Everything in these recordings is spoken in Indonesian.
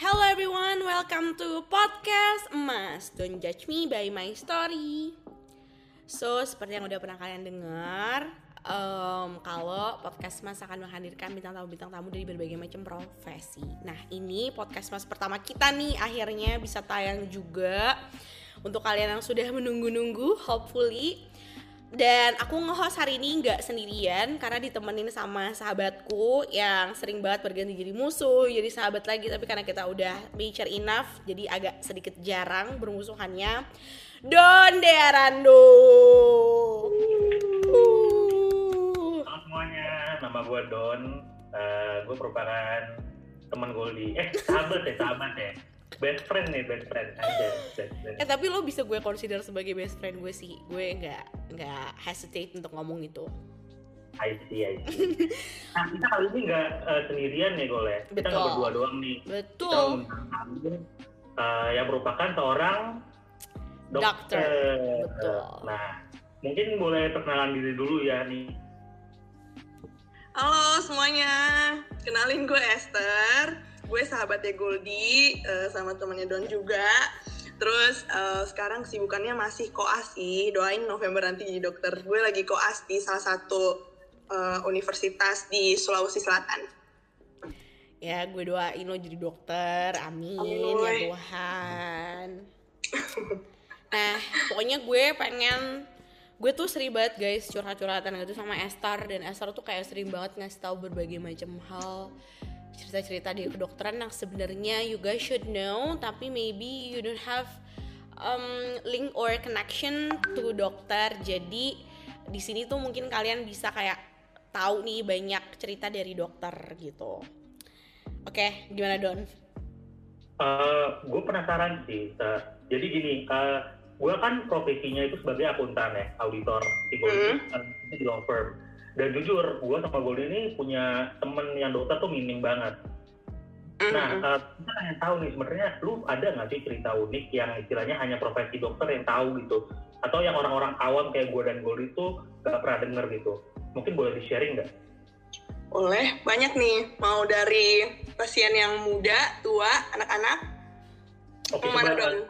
Hello everyone, welcome to podcast Emas. Don't judge me by my story. So, seperti yang udah pernah kalian dengar, um, kalau podcast Mas akan menghadirkan bintang tamu-bintang tamu dari berbagai macam profesi. Nah, ini podcast Mas pertama kita nih akhirnya bisa tayang juga untuk kalian yang sudah menunggu-nunggu, hopefully dan aku nge-host hari ini nggak sendirian karena ditemenin sama sahabatku yang sering banget berganti jadi musuh, jadi sahabat lagi tapi karena kita udah mature enough jadi agak sedikit jarang bermusuhannya. Don Dearando. Halo semuanya, nama gue Don. Uh, gue merupakan teman Goldie. Eh, sahabat ya, sahabat ya best friend nih best friend. Aja best friend. eh tapi lo bisa gue consider sebagai best friend gue sih. Gue nggak nggak hesitate untuk ngomong itu. I see, I see. nah kita kali ini nggak uh, sendirian nih Gole kita nggak berdua doang nih. Betul. kita uh, yang merupakan seorang dokter, dokter. betul. Nah mungkin boleh perkenalan diri dulu ya nih. Halo semuanya, kenalin gue Esther gue sahabatnya Goldie uh, sama temannya Don juga. Terus uh, sekarang kesibukannya masih koas sih. Doain November nanti jadi dokter. Gue lagi koas di salah satu uh, universitas di Sulawesi Selatan. Ya, gue doain lo jadi dokter. Amin Amin. ya Tuhan. nah, pokoknya gue pengen gue tuh sering banget guys curhat-curhatan gitu sama Esther dan Esther tuh kayak sering banget ngasih tahu berbagai macam hal cerita-cerita di kedokteran yang sebenarnya you guys should know tapi maybe you don't have um, link or connection to dokter jadi di sini tuh mungkin kalian bisa kayak tahu nih banyak cerita dari dokter gitu oke okay, gimana Don? Uh, gue penasaran sih uh, jadi gini uh, gue kan profesinya itu sebagai akuntan ya auditor psikologi mm -hmm. di law firm dan jujur gue sama Goldie ini punya temen yang dokter tuh minim banget. Nah uh, kita pengen tahu nih sebenarnya lu ada nggak sih cerita unik yang istilahnya hanya profesi dokter yang tahu gitu? Atau yang orang-orang awam kayak gue dan Goldie tuh gak pernah denger gitu? Mungkin boleh di sharing nggak? Boleh banyak nih. Mau dari pasien yang muda tua anak-anak? Oke, mana dong?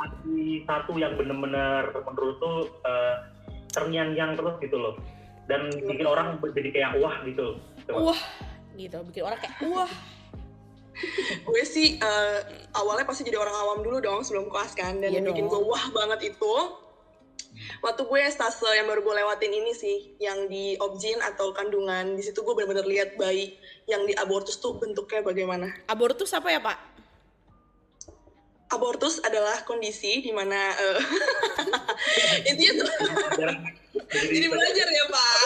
Satu yang bener-bener menurut tuh uh, terngiang-ngiang terus gitu loh dan bikin orang jadi kayak wah gitu. Wah, gitu, bikin orang kayak wah. gue sih uh, awalnya pasti jadi orang awam dulu dong sebelum kelas kan. Dan yeah, bikin gue wah banget itu waktu gue stase yang baru gue lewatin ini sih yang di objin atau kandungan di situ gue benar-benar lihat bayi yang di abortus tuh bentuknya bagaimana. Abortus apa ya pak abortus adalah kondisi di mana uh, intinya tuh jadi belajar ya pak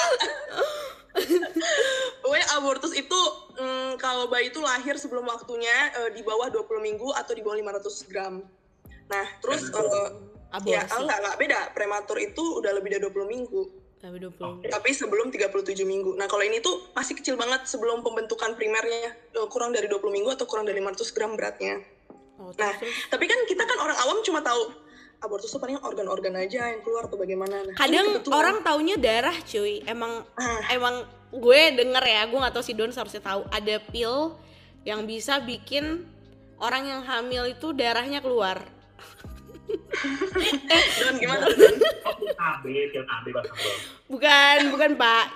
Pokoknya abortus itu mm, kalau bayi itu lahir sebelum waktunya uh, di bawah 20 minggu atau di bawah 500 gram. Nah, terus uh, ya enggak enggak beda. Prematur itu udah lebih dari 20 minggu. Tapi 20. Tapi sebelum 37 minggu. Nah, kalau ini tuh masih kecil banget sebelum pembentukan primernya kurang dari 20 minggu atau kurang dari 500 gram beratnya. Oh, nah, tapi kan kita kan orang awam cuma tahu abortus tuh paling organ-organ aja yang keluar tuh bagaimana. Nah, kadang orang taunya darah cuy. Emang ah. emang gue denger ya gue gak tahu si Don seharusnya tahu. Ada pil yang bisa bikin orang yang hamil itu darahnya keluar. Eh, Don? Gimana Don? bukan bukan pak.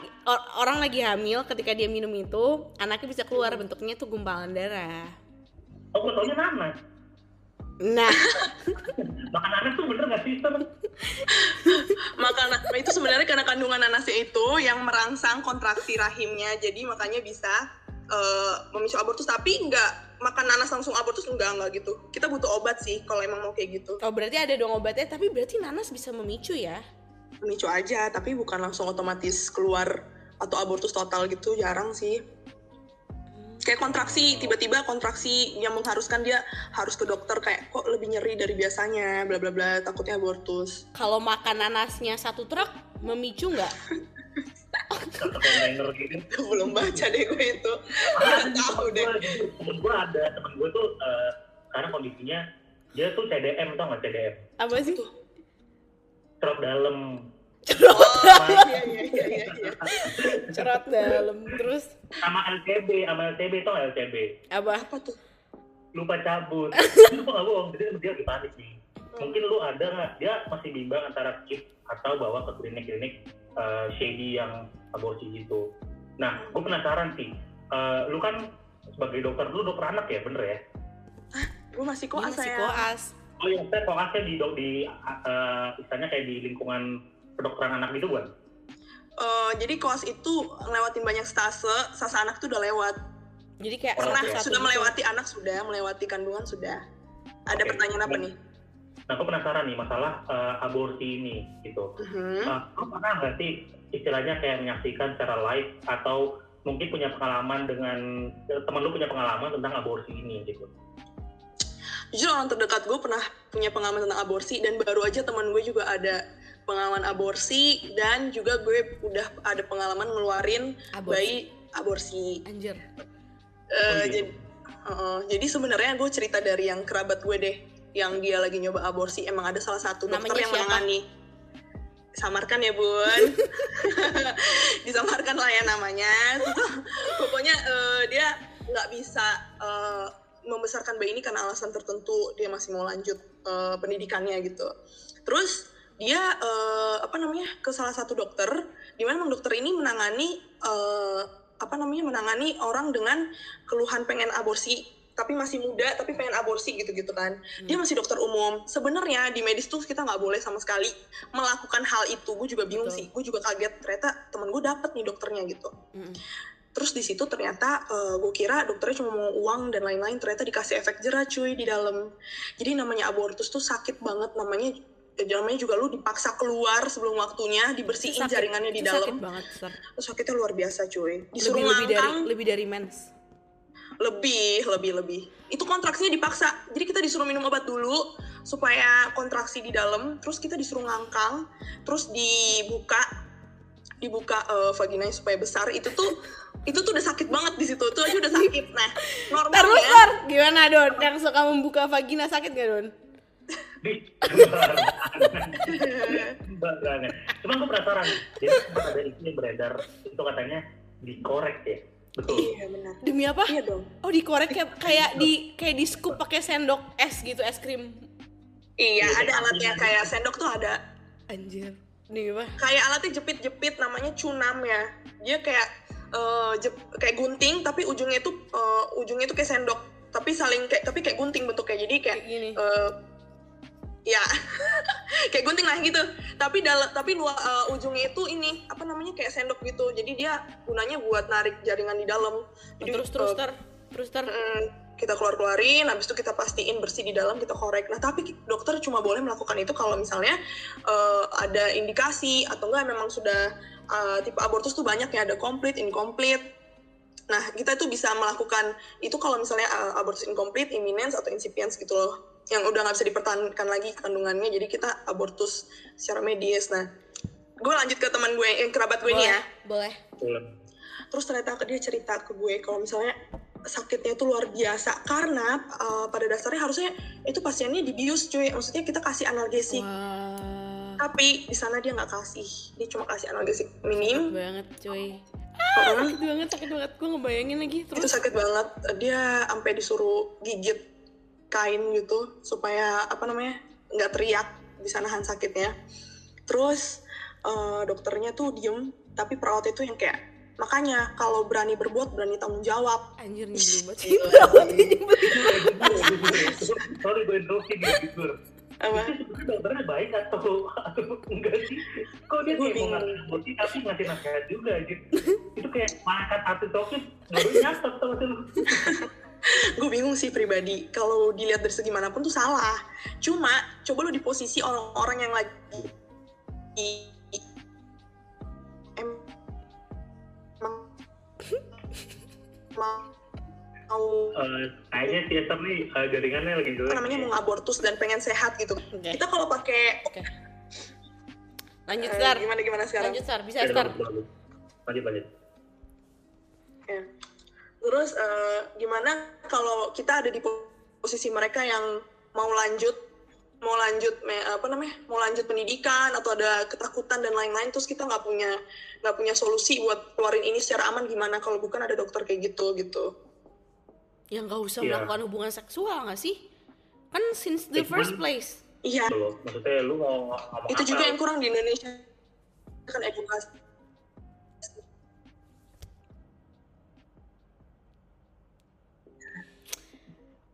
Orang lagi hamil ketika dia minum itu anaknya bisa keluar bentuknya tuh gumpalan darah gue nanas Nah, makan nanas tuh bener gak sih makan itu sebenarnya karena kandungan nanasnya itu yang merangsang kontraksi rahimnya, jadi makanya bisa uh, memicu abortus. Tapi nggak makan nanas langsung abortus enggak enggak gitu. Kita butuh obat sih kalau emang mau kayak gitu. Oh berarti ada dong obatnya, tapi berarti nanas bisa memicu ya? Memicu aja, tapi bukan langsung otomatis keluar atau abortus total gitu, jarang sih kayak kontraksi tiba-tiba kontraksi yang mengharuskan dia harus ke dokter kayak kok lebih nyeri dari biasanya? Bla bla bla takutnya abortus. Kalau makan nanasnya satu truk memicu nggak? Belum baca deh gue itu. Nggak tahu deh. temen gue ada temen gue tuh uh, karena kondisinya dia tuh CDM tau nggak CDM apa sih? Truk dalam cerot oh, iya, iya, iya, iya. cerot dalam terus? Sama LCB sama LCB tuh LCB apa? Apa tuh? Lupa cabut. Itu gue nggak bohong jadi dia lagi panik nih. Mungkin lu ada nggak? Dia masih bimbang antara skip atau bawa ke klinik-klinik uh, shady yang aborsi gitu. Nah gue penasaran sih uh, lu kan sebagai dokter lu dokter anak ya bener ya? Gue masih koas masih saya. koas. oh iya saya koasnya di dok di uh, istilahnya kayak di lingkungan kedokteran anak gitu bukan Eh, jadi koas itu ngelewatin banyak stase stase anak tuh udah lewat Jadi kayak pernah sudah gitu. melewati anak sudah melewati kandungan sudah ada Oke. pertanyaan apa nih nah gue penasaran nih masalah uh, aborsi ini gitu Mhm. Uh, pernah nggak sih istilahnya kayak menyaksikan secara live atau mungkin punya pengalaman dengan temen lu punya pengalaman tentang aborsi ini gitu? jujur orang terdekat gue pernah punya pengalaman tentang aborsi dan baru aja teman gue juga ada pengalaman aborsi dan juga gue udah ada pengalaman ngeluarin Aborsi. bayi aborsi Anjir. Iya. jadi uh, jadi sebenarnya gue cerita dari yang kerabat gue deh yang dia lagi nyoba aborsi emang ada salah satu dokter Namanya yang siapa? menangani samarkan ya bun disamarkan lah ya namanya pokoknya eh, dia nggak bisa eh, membesarkan bayi ini karena alasan tertentu dia masih mau lanjut eh, pendidikannya gitu terus dia eh, apa namanya ke salah satu dokter di mana dokter ini menangani eh, apa namanya menangani orang dengan keluhan pengen aborsi tapi masih muda tapi pengen aborsi gitu-gitu kan. Dia masih dokter umum. Sebenarnya di medis tuh kita nggak boleh sama sekali melakukan hal itu. Gue juga bingung Betul. sih. Gue juga kaget. Ternyata temen gue dapet nih dokternya gitu. Mm-mm. terus di situ ternyata gue kira dokternya cuma mau uang dan lain-lain. Ternyata dikasih efek jerah cuy di dalam. Jadi namanya abortus tuh sakit banget. Namanya eh, namanya juga lu dipaksa keluar sebelum waktunya dibersihin Sakit. jaringannya di Itu dalam. Sakit banget, Sir. terus sakitnya luar biasa cuy. Disuruh Lebih, lebih dari lebih dari mens. lebih lebih lebih. Itu kontraksinya dipaksa. Jadi kita disuruh minum obat dulu supaya kontraksi di dalam. Terus kita disuruh ngangkang. Terus dibuka dibuka eh, vaginanya supaya besar. Itu tuh itu tuh udah sakit banget di situ. Tuh aja udah sakit. Nah Terus, normalnya Sir, gimana Don? Yang suka membuka vagina sakit gak Don? Di sembarangan. Cuma gue penasaran, jadi sempat ada isu yang beredar itu katanya dikorek ya, betul. iya benar Demi apa? iya dong Oh dikorek kayak kayak di kayak di scoop pakai sendok es gitu es krim. iya Iya, ada alatnya kayak sendok tuh ada Anjir. Demi apa? kayak alatnya jepit-jepit namanya cunam ya dia kayak eh, jep- kayak gunting tapi ujungnya itu eh, ujungnya itu kayak sendok tapi saling kayak tapi kayak gunting bentuknya jadi kayak Kayak gini. eh, ya. Kayak gunting lah gitu. Tapi dalam tapi luar eh, ujungnya itu ini apa namanya kayak sendok gitu. Jadi dia gunanya buat narik jaringan di dalam. Jadi terus terus eh, ter terus ter. Mm, kita keluar keluarin habis itu kita pastiin bersih di dalam kita korek. Nah tapi dokter cuma boleh melakukan itu kalau misalnya eh, ada indikasi atau enggak memang sudah eh, tipe abortus tuh banyak ya ada komplit incomplete. Nah kita tuh bisa melakukan itu kalau misalnya eh, abortus incomplete imminence atau incipience gitu loh yang udah nggak bisa dipertahankan lagi kandungannya jadi kita abortus secara medis. Nah gue lanjut ke teman gue yang kerabat gue ini ya. Boleh terus ternyata dia cerita ke gue kalau misalnya sakitnya itu luar biasa karena uh, pada dasarnya harusnya itu pasiennya dibius cuy. Maksudnya kita kasih analgesik wah. Tapi di sana dia nggak kasih. Dia cuma kasih analgesik sakit minim banget cuy. Heeh. sakit banget sakit banget. Gue ngebayangin lagi itu terus. sakit banget. Dia sampai disuruh gigit kain gitu supaya apa namanya nggak teriak bisa nahan sakitnya terus uh, dokternya tuh diem tapi perawat itu yang kayak makanya kalau berani berbuat berani tanggung jawab anjir nyebelin banget. Perawatnya nyebelin. Sorry gue nih, jujur. apa dokternya baik atau atau enggak sih? Kok dia kayak mau bingung. ngasih tapi ngasih nasihat juga gitu. Itu kayak malaikat artis tokis, baru nyatet sih lu? gue bingung sih pribadi kalau dilihat dari segi mana pun tuh salah cuma coba lu di posisi orang-orang yang lagi em- emang mau Eh, kayaknya si Esther nih eh, jaringannya lagi jelek. namanya mau abortus dan pengen sehat gitu Oke. kita kalau pakai lanjut eh, star gimana gimana sekarang lanjut star bisa Ya, star. Lanjut, lanjut. Terus eh, gimana kalau kita ada di posisi mereka yang mau lanjut mau lanjut me- apa namanya mau lanjut pendidikan atau ada ketakutan dan lain-lain terus kita nggak punya nggak punya solusi buat keluarin ini secara aman gimana kalau bukan ada dokter kayak gitu gitu Ya nggak usah Iya. melakukan hubungan seksual nggak sih? Kan since the cuman- first place. Iya, loh. Maksudnya lu mau ngomong itu juga yang kurang di Indonesia kan edukasi.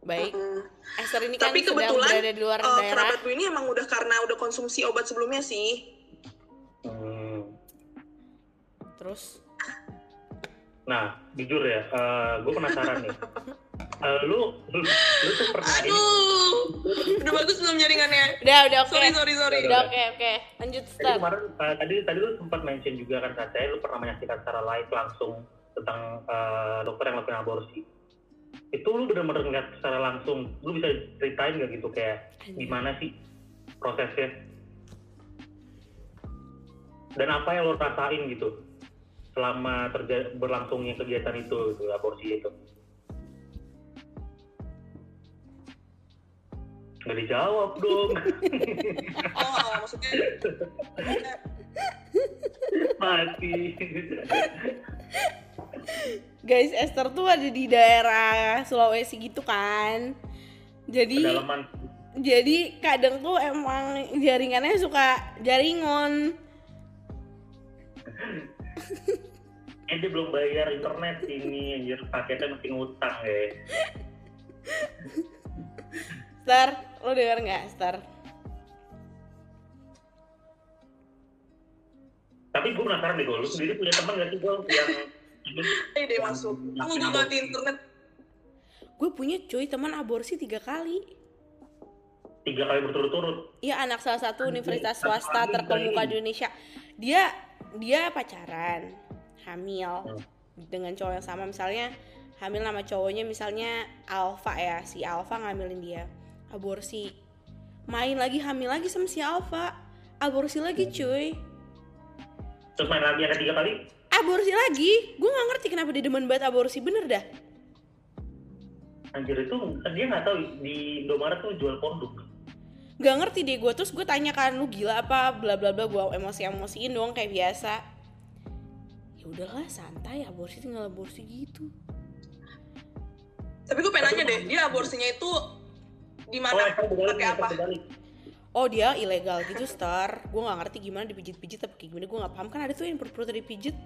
Baik. Mm. Esther ini kan Tapi sedang kebetulan berada di luar eh, daerah. kerabat gue ini emang udah karena udah konsumsi obat sebelumnya sih. Hmm. Terus Nah, jujur ya, gue penasaran nih. Eh, lu, lu, lu tuh pernah ini Aduh, udah bagus belum jaringannya? udah udah oke. Sorry, sorry, sorry. Udah oke oke. Lanjut Jadi kemarin eh, tadi tadi lu sempat mention juga kan katanya lu pernah menyaksikan secara live langsung tentang eh, dokter yang lakukan aborsi. Itu lu benar-benar ngeliat secara langsung. Lu bisa ceritain gak gitu kayak gimana sih prosesnya? Dan apa yang lo rasain gitu selama terja- berlangsungnya kegiatan itu, gitu, aborsi itu? Nggak dijawab dong. Oh, maksudnya Mati. Guys, Esther tuh ada di daerah Sulawesi gitu kan. Jadi Kedalaman. jadi kadang tuh emang jaringannya suka jaringon. Eh dia belum bayar internet ini anjir paketnya masih ngutang ya. Star, lo denger nggak, Star? Tapi gue penasaran deh gue, lu sendiri punya teman gak sih gue yang ini deh masuk. Aku juga di internet. Gue punya cuy teman aborsi tiga kali. tiga kali berturut-turut. Iya anak salah satu universitas swasta terkemuka di Indonesia. Dia dia pacaran, hamil Hmm. dengan cowok yang sama misalnya hamil nama cowoknya misalnya Alfa ya si Alfa ngambilin dia aborsi main lagi hamil lagi sama si Alfa aborsi lagi cuy Terus main lagi ada tiga kali. aborsi lagi. Gue nggak ngerti kenapa dia demen banget aborsi. Bener dah. Anjir itu kan dia nggak tahu di Indomaret tuh jual kondom. nggak ngerti deh gue terus gue tanya kan lu gila apa? Bla bla bla. Gue emosi emosiin doang kayak biasa. Ya udahlah santai. Aborsi tinggal aborsi gitu. Tapi gue pengen nanya deh, dia aborsinya itu di Oh, mana? Berbalik, Pakai apa? Oh dia ilegal gitu star gue nggak ngerti gimana dipijit pijit tapi kayak gimana gue nggak paham kan ada tuh yang perut perut dipijit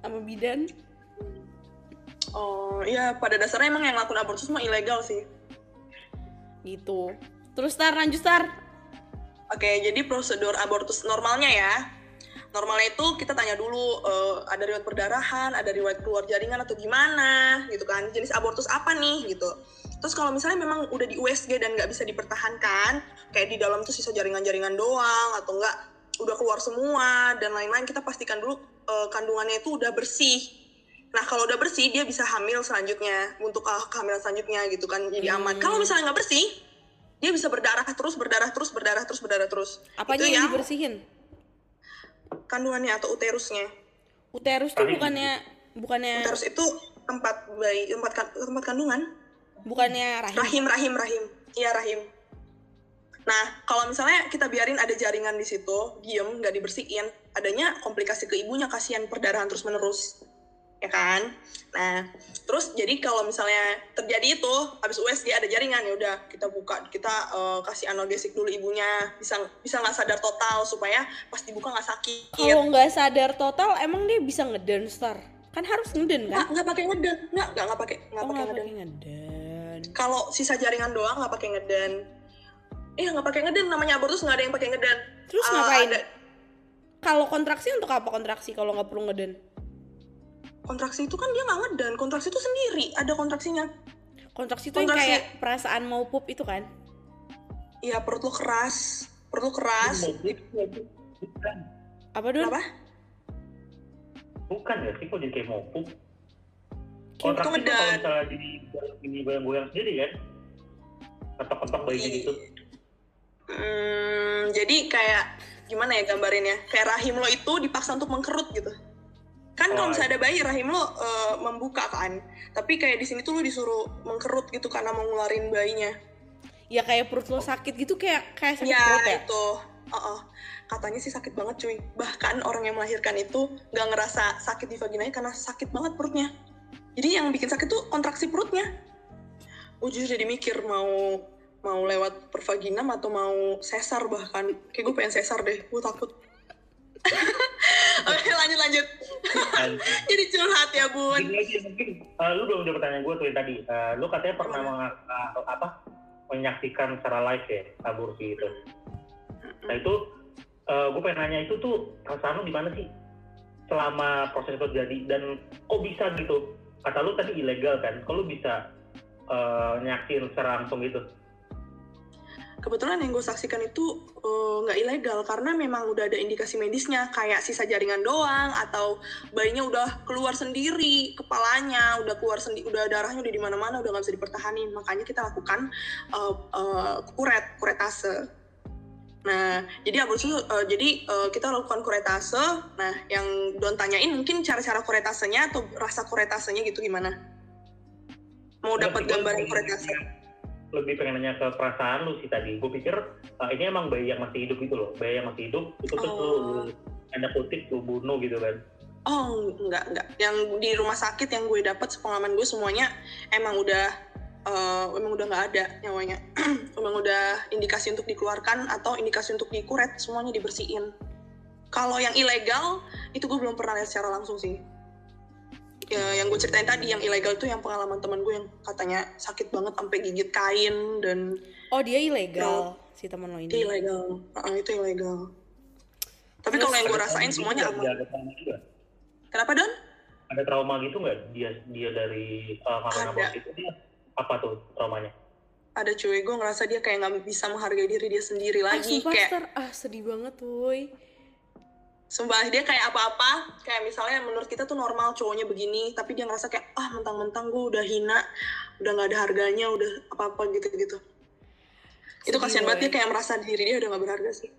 sama bidan Oh, iya pada dasarnya emang yang ngelakuin abortus semua ilegal sih. gitu terus star lanjut star Oke, jadi prosedur abortus normalnya ya. Normalnya itu kita tanya dulu eh, ada riwayat perdarahan, ada riwayat keluar jaringan atau gimana gitu kan. Jenis abortus apa nih gitu. Terus kalau misalnya memang udah di USG dan nggak bisa dipertahankan, kayak di dalam tuh sisa jaringan-jaringan doang atau enggak udah keluar semua dan lain-lain, kita pastikan dulu eh, kandungannya itu udah bersih. Nah kalau udah bersih dia bisa hamil selanjutnya untuk ah, kehamilan selanjutnya gitu kan jadi aman. Hmm. Kalau misalnya nggak bersih, dia bisa berdarah terus, berdarah terus, berdarah terus, berdarah terus. apanya Itu yang dibersihin kandungannya atau uterusnya. uterus tuh bukannya bukannya Uterus itu tempat bayi, tempat kan- tempat kandungan. Bukannya rahim Rahim, rahim, rahim. Iya rahim. Nah, kalau misalnya kita biarin ada jaringan di situ, diem, nggak dibersihin, adanya komplikasi ke ibunya, kasihan perdarahan terus menerus, ya kan? Nah, terus jadi kalau misalnya terjadi itu, habis USG ada jaringan ya udah kita buka, kita eh, kasih analgesik dulu ibunya, bisa bisa nggak sadar total supaya pas dibuka nggak sakit. kalau nggak sadar total emang dia bisa ngeden star kan harus ngeden Nggak kan nggak pakai ngeden, nggak nggak nggak pakai nggak oh pakai nggak ngeden. Ngeden kalau sisa jaringan doang nggak pakai ngeden. Iya nggak pakai ngeden. Namanya abortus nggak ada yang pakai ngeden. Terus Ah, ngapain? ada- kalau kontraksi untuk apa kontraksi kalau nggak perlu ngeden? Kontraksi itu kan dia nggak ngeden. Kontraksi itu sendiri. Ada kontraksinya. Kontraksi itu yang Kontraksi. kayak perasaan mau pup itu kan? Iya perut lo keras. Perut lo keras. Bukan, apa dong kenapa bukan ya sih kok jadi kayak mau pup. Itu Kontraksi tuh kalau misalnya di ini goyang-goyang sendiri kan, ketok-ketok bayinya gitu. Hmm, jadi kayak gimana ya gambarinnya? Kayak rahim lo itu dipaksa untuk mengkerut gitu. Kan kalau Oh, misalnya ada bayi rahim lo eh, membuka kan? Tapi kayak di sini tuh lo disuruh mengkerut gitu karena mau ngeluarin bayinya. Ya kayak perut lo sakit gitu kayak kayak sakit ya, perut ya? itu. Uh-uh. katanya sih sakit banget cuy. Bahkan orang yang melahirkan itu nggak ngerasa sakit di vaginanya karena sakit banget perutnya jadi yang bikin sakit tuh kontraksi perutnya. Jujur jadi mikir mau mau lewat pervaginam atau mau sesar bahkan. Kayak gue pengen sesar deh gue takut. Oke lanjut lanjut. Jadi curhat ya bun. Gini aja, mungkin uh, lu belum jawab pertanyaan gue tuh yang tadi. Uh, lu katanya pernah meng- uh, apa menyaksikan secara live ya aborsi itu. Nah itu uh, gue pengen nanya itu tuh perasaan lu gimana sih? Selama proses itu terjadi dan kok bisa gitu? Kata lu tadi ilegal kan? Kalau bisa uh, nyaksin secara langsung gitu? kebetulan yang gue saksikan itu eh, nggak ilegal karena memang udah ada indikasi medisnya kayak sisa jaringan doang atau bayinya udah keluar sendiri kepalanya udah keluar sendiri udah darahnya udah di mana-mana udah nggak bisa dipertahanin makanya kita lakukan eh, eh, kuret kuretase nah jadi aborsi eh, jadi eh, kita lakukan kuretase nah yang Don tanyain mungkin cara-cara kuretasenya atau rasa kuretasenya gitu gimana mau dapat gambaran kuretase lebih pengen nanya ke perasaan lu sih tadi. Gue pikir uh, ini emang bayi yang masih hidup gitu loh. Bayi yang masih hidup itu lu, Oh. lu tanda kutip lu bunuh gitu kan. Oh enggak enggak. Yang di rumah sakit yang gue dapat sepengalaman gue semuanya emang udah eh, emang udah nggak ada nyawanya. emang udah indikasi untuk dikeluarkan atau indikasi untuk dikuret semuanya dibersihin. Kalau yang ilegal itu gue belum pernah lihat secara langsung sih. Ya, yang gue ceritain tadi yang ilegal itu yang pengalaman teman gue yang katanya sakit banget sampai gigit kain dan Oh dia ilegal si teman lo ini. ilegal. Ah, itu ilegal. Tapi kalau yang gue rasain semuanya Ada- aman. Juga. Kenapa Don? Ada trauma gitu nggak dia dia dari uh, aborsi itu dia apa tuh traumanya? ada cuy gue ngerasa dia kayak nggak bisa menghargai diri dia sendiri Ah, lagi sumpah, kayak Star. ah sedih banget tuh. sumpah dia kayak apa-apa kayak misalnya menurut kita tuh normal cowoknya begini tapi dia ngerasa kayak ah mentang-mentang gue udah hina udah nggak ada harganya udah apa-apa gitu-gitu itu kasihan banget dia kayak merasa diri dia udah nggak berharga sih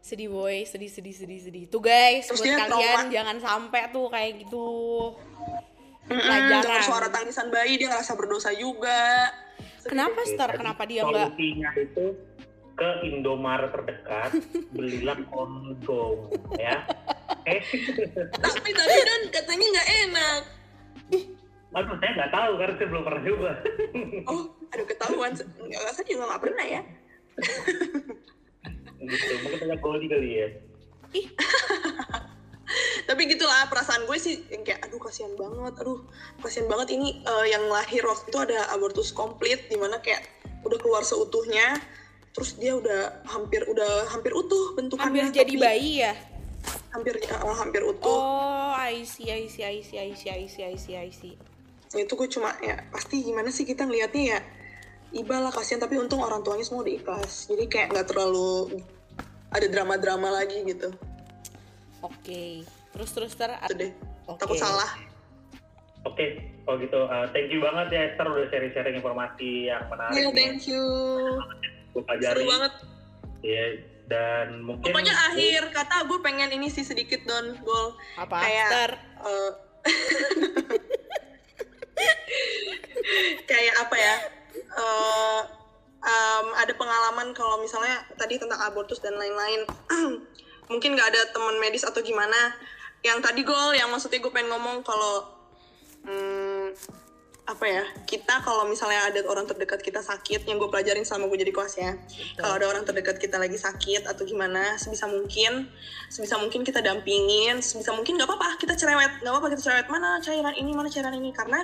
Sedih boy, sedih sedih sedih sedih. Tuh guys, Terus buat kalian trauma. jangan sampai tuh kayak gitu. Pelajaran. dengan suara tangisan bayi dia ngerasa berdosa juga Kenapa Star? tadi Kenapa dia nggak? Solusinya itu ke Indomaret terdekat belilah kondom ya. Eh, tapi tapi dan katanya nggak enak aduh saya nggak tahu karena saya belum pernah coba. oh aduh ketahuan nggak saya juga nggak pernah ya gitu, mungkin tanya Goldie kali ya. Tapi gitulah perasaan gue sih yang kayak aduh kasihan banget aduh kasihan banget ini eh, yang lahir waktu itu ada abortus komplit di mana kayak udah keluar seutuhnya terus dia udah hampir udah hampir utuh bentukannya Hampir jadi tapi bayi ya? hampir eh, hampir utuh Oh, I see, I see, I see, I see, I see, I see, I see. itu gue cuma ya pasti gimana sih kita ngelihatnya ya iba lah kasihan tapi untung orang tuanya semua udah ikhlas jadi kayak nggak terlalu ada drama-drama lagi gitu Oke. Terus terus ter. deh Oke. takut salah Oke, kalau gitu uh, thank you banget ya Esther udah sharing-sharing informasi yang menarik. nih. thank you Gue pelajari. seru banget Ya, dan mungkin pokoknya akhir kata gue pengen ini sih sedikit don gol Apa? Kayak- Ter. eh, kayak apa ya eh, em, ada pengalaman kalau misalnya tadi tentang abortus dan lain-lain mungkin nggak ada teman medis atau gimana yang tadi gol yang maksudnya gue pengen ngomong kalau hmm, apa ya kita kalau misalnya ada orang terdekat kita sakit yang gue pelajarin sama gue jadi kelas ya. Kalau ada orang terdekat kita lagi sakit atau gimana sebisa mungkin sebisa mungkin kita dampingin sebisa mungkin nggak apa-apa kita cerewet. Nggak apa-apa kita cerewet mana cairan ini mana cairan ini? Karena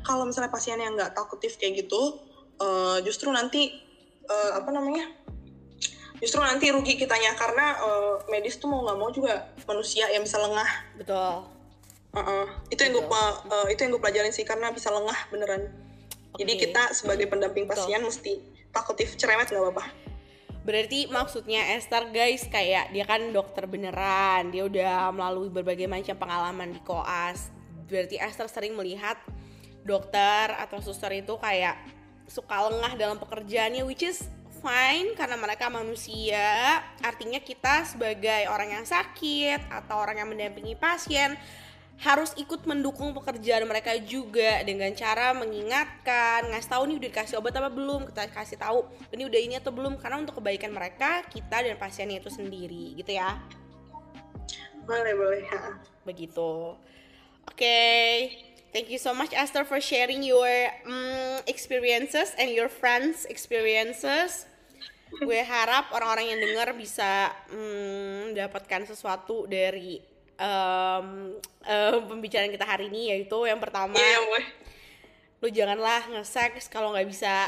kalau misalnya pasien yang nggak talkative kayak gitu eh, justru nanti eh, apa namanya justru nanti rugi kitanya karena eh, medis tuh mau nggak mau juga manusia yang bisa lengah Betul. Uh-uh. itu yang gue itu yang gue pelajarin sih karena bisa lengah beneran jadi Oke. kita sebagai pendamping Betul. pasien mesti talkative cerewet nggak apa-apa Berarti maksudnya Esther guys kayak dia kan dokter beneran, dia udah melalui berbagai macam pengalaman di koas. Berarti Esther sering melihat dokter atau suster itu kayak suka lengah dalam pekerjaannya which is fine karena mereka manusia. Artinya kita sebagai orang yang sakit atau orang yang mendampingi pasien harus ikut mendukung pekerjaan mereka juga dengan cara mengingatkan, ngasih tahu nih udah dikasih obat apa belum, kita kasih tahu ini udah ini atau belum karena untuk kebaikan mereka, kita dan pasiennya itu sendiri gitu ya. boleh boleh ha. Begitu. Oke. Thank you so much Esther for sharing your um, experiences and your friends experiences. Gue harap orang-orang yang dengar bisa um, mendapatkan sesuatu dari um, um, pembicaraan kita hari ini yaitu yang pertama Iya, boy. lu janganlah nge-sex kalau nggak bisa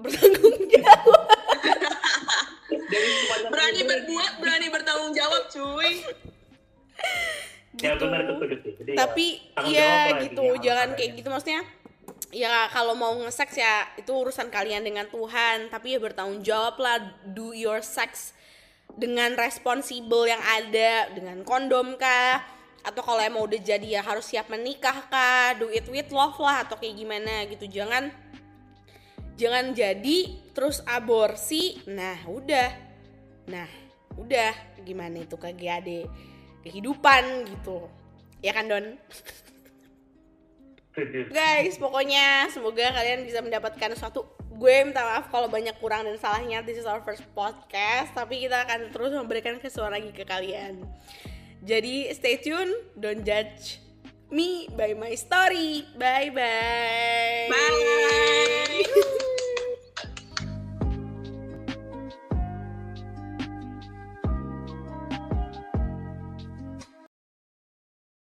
bertanggung jawab. Berani berbuat, berani bertanggung jawab, cuy. Ya gitu. benar itu setuju sih. Jadi tapi tanggung ya lah gitu jangan kayak gitu maksudnya ya kalau mau nge-sex ya itu urusan kalian dengan Tuhan. Tapi ya bertanggung jawab lah do your sex dengan responsibel yang ada dengan kondom kah? Atau kalau emang udah jadi ya harus siap menikah kah? Do it with love lah atau kayak gimana gitu. Jangan jangan jadi terus aborsi. Nah udah. Nah udah. Gimana itu ada kehidupan gitu. Ya kan Don. guys pokoknya semoga kalian bisa mendapatkan suatu gue minta maaf kalau banyak kurang dan salahnya this is our first podcast tapi kita akan terus memberikan kesuara lagi ke kalian. Jadi stay tune don't judge me by my story. Bye bye Bye.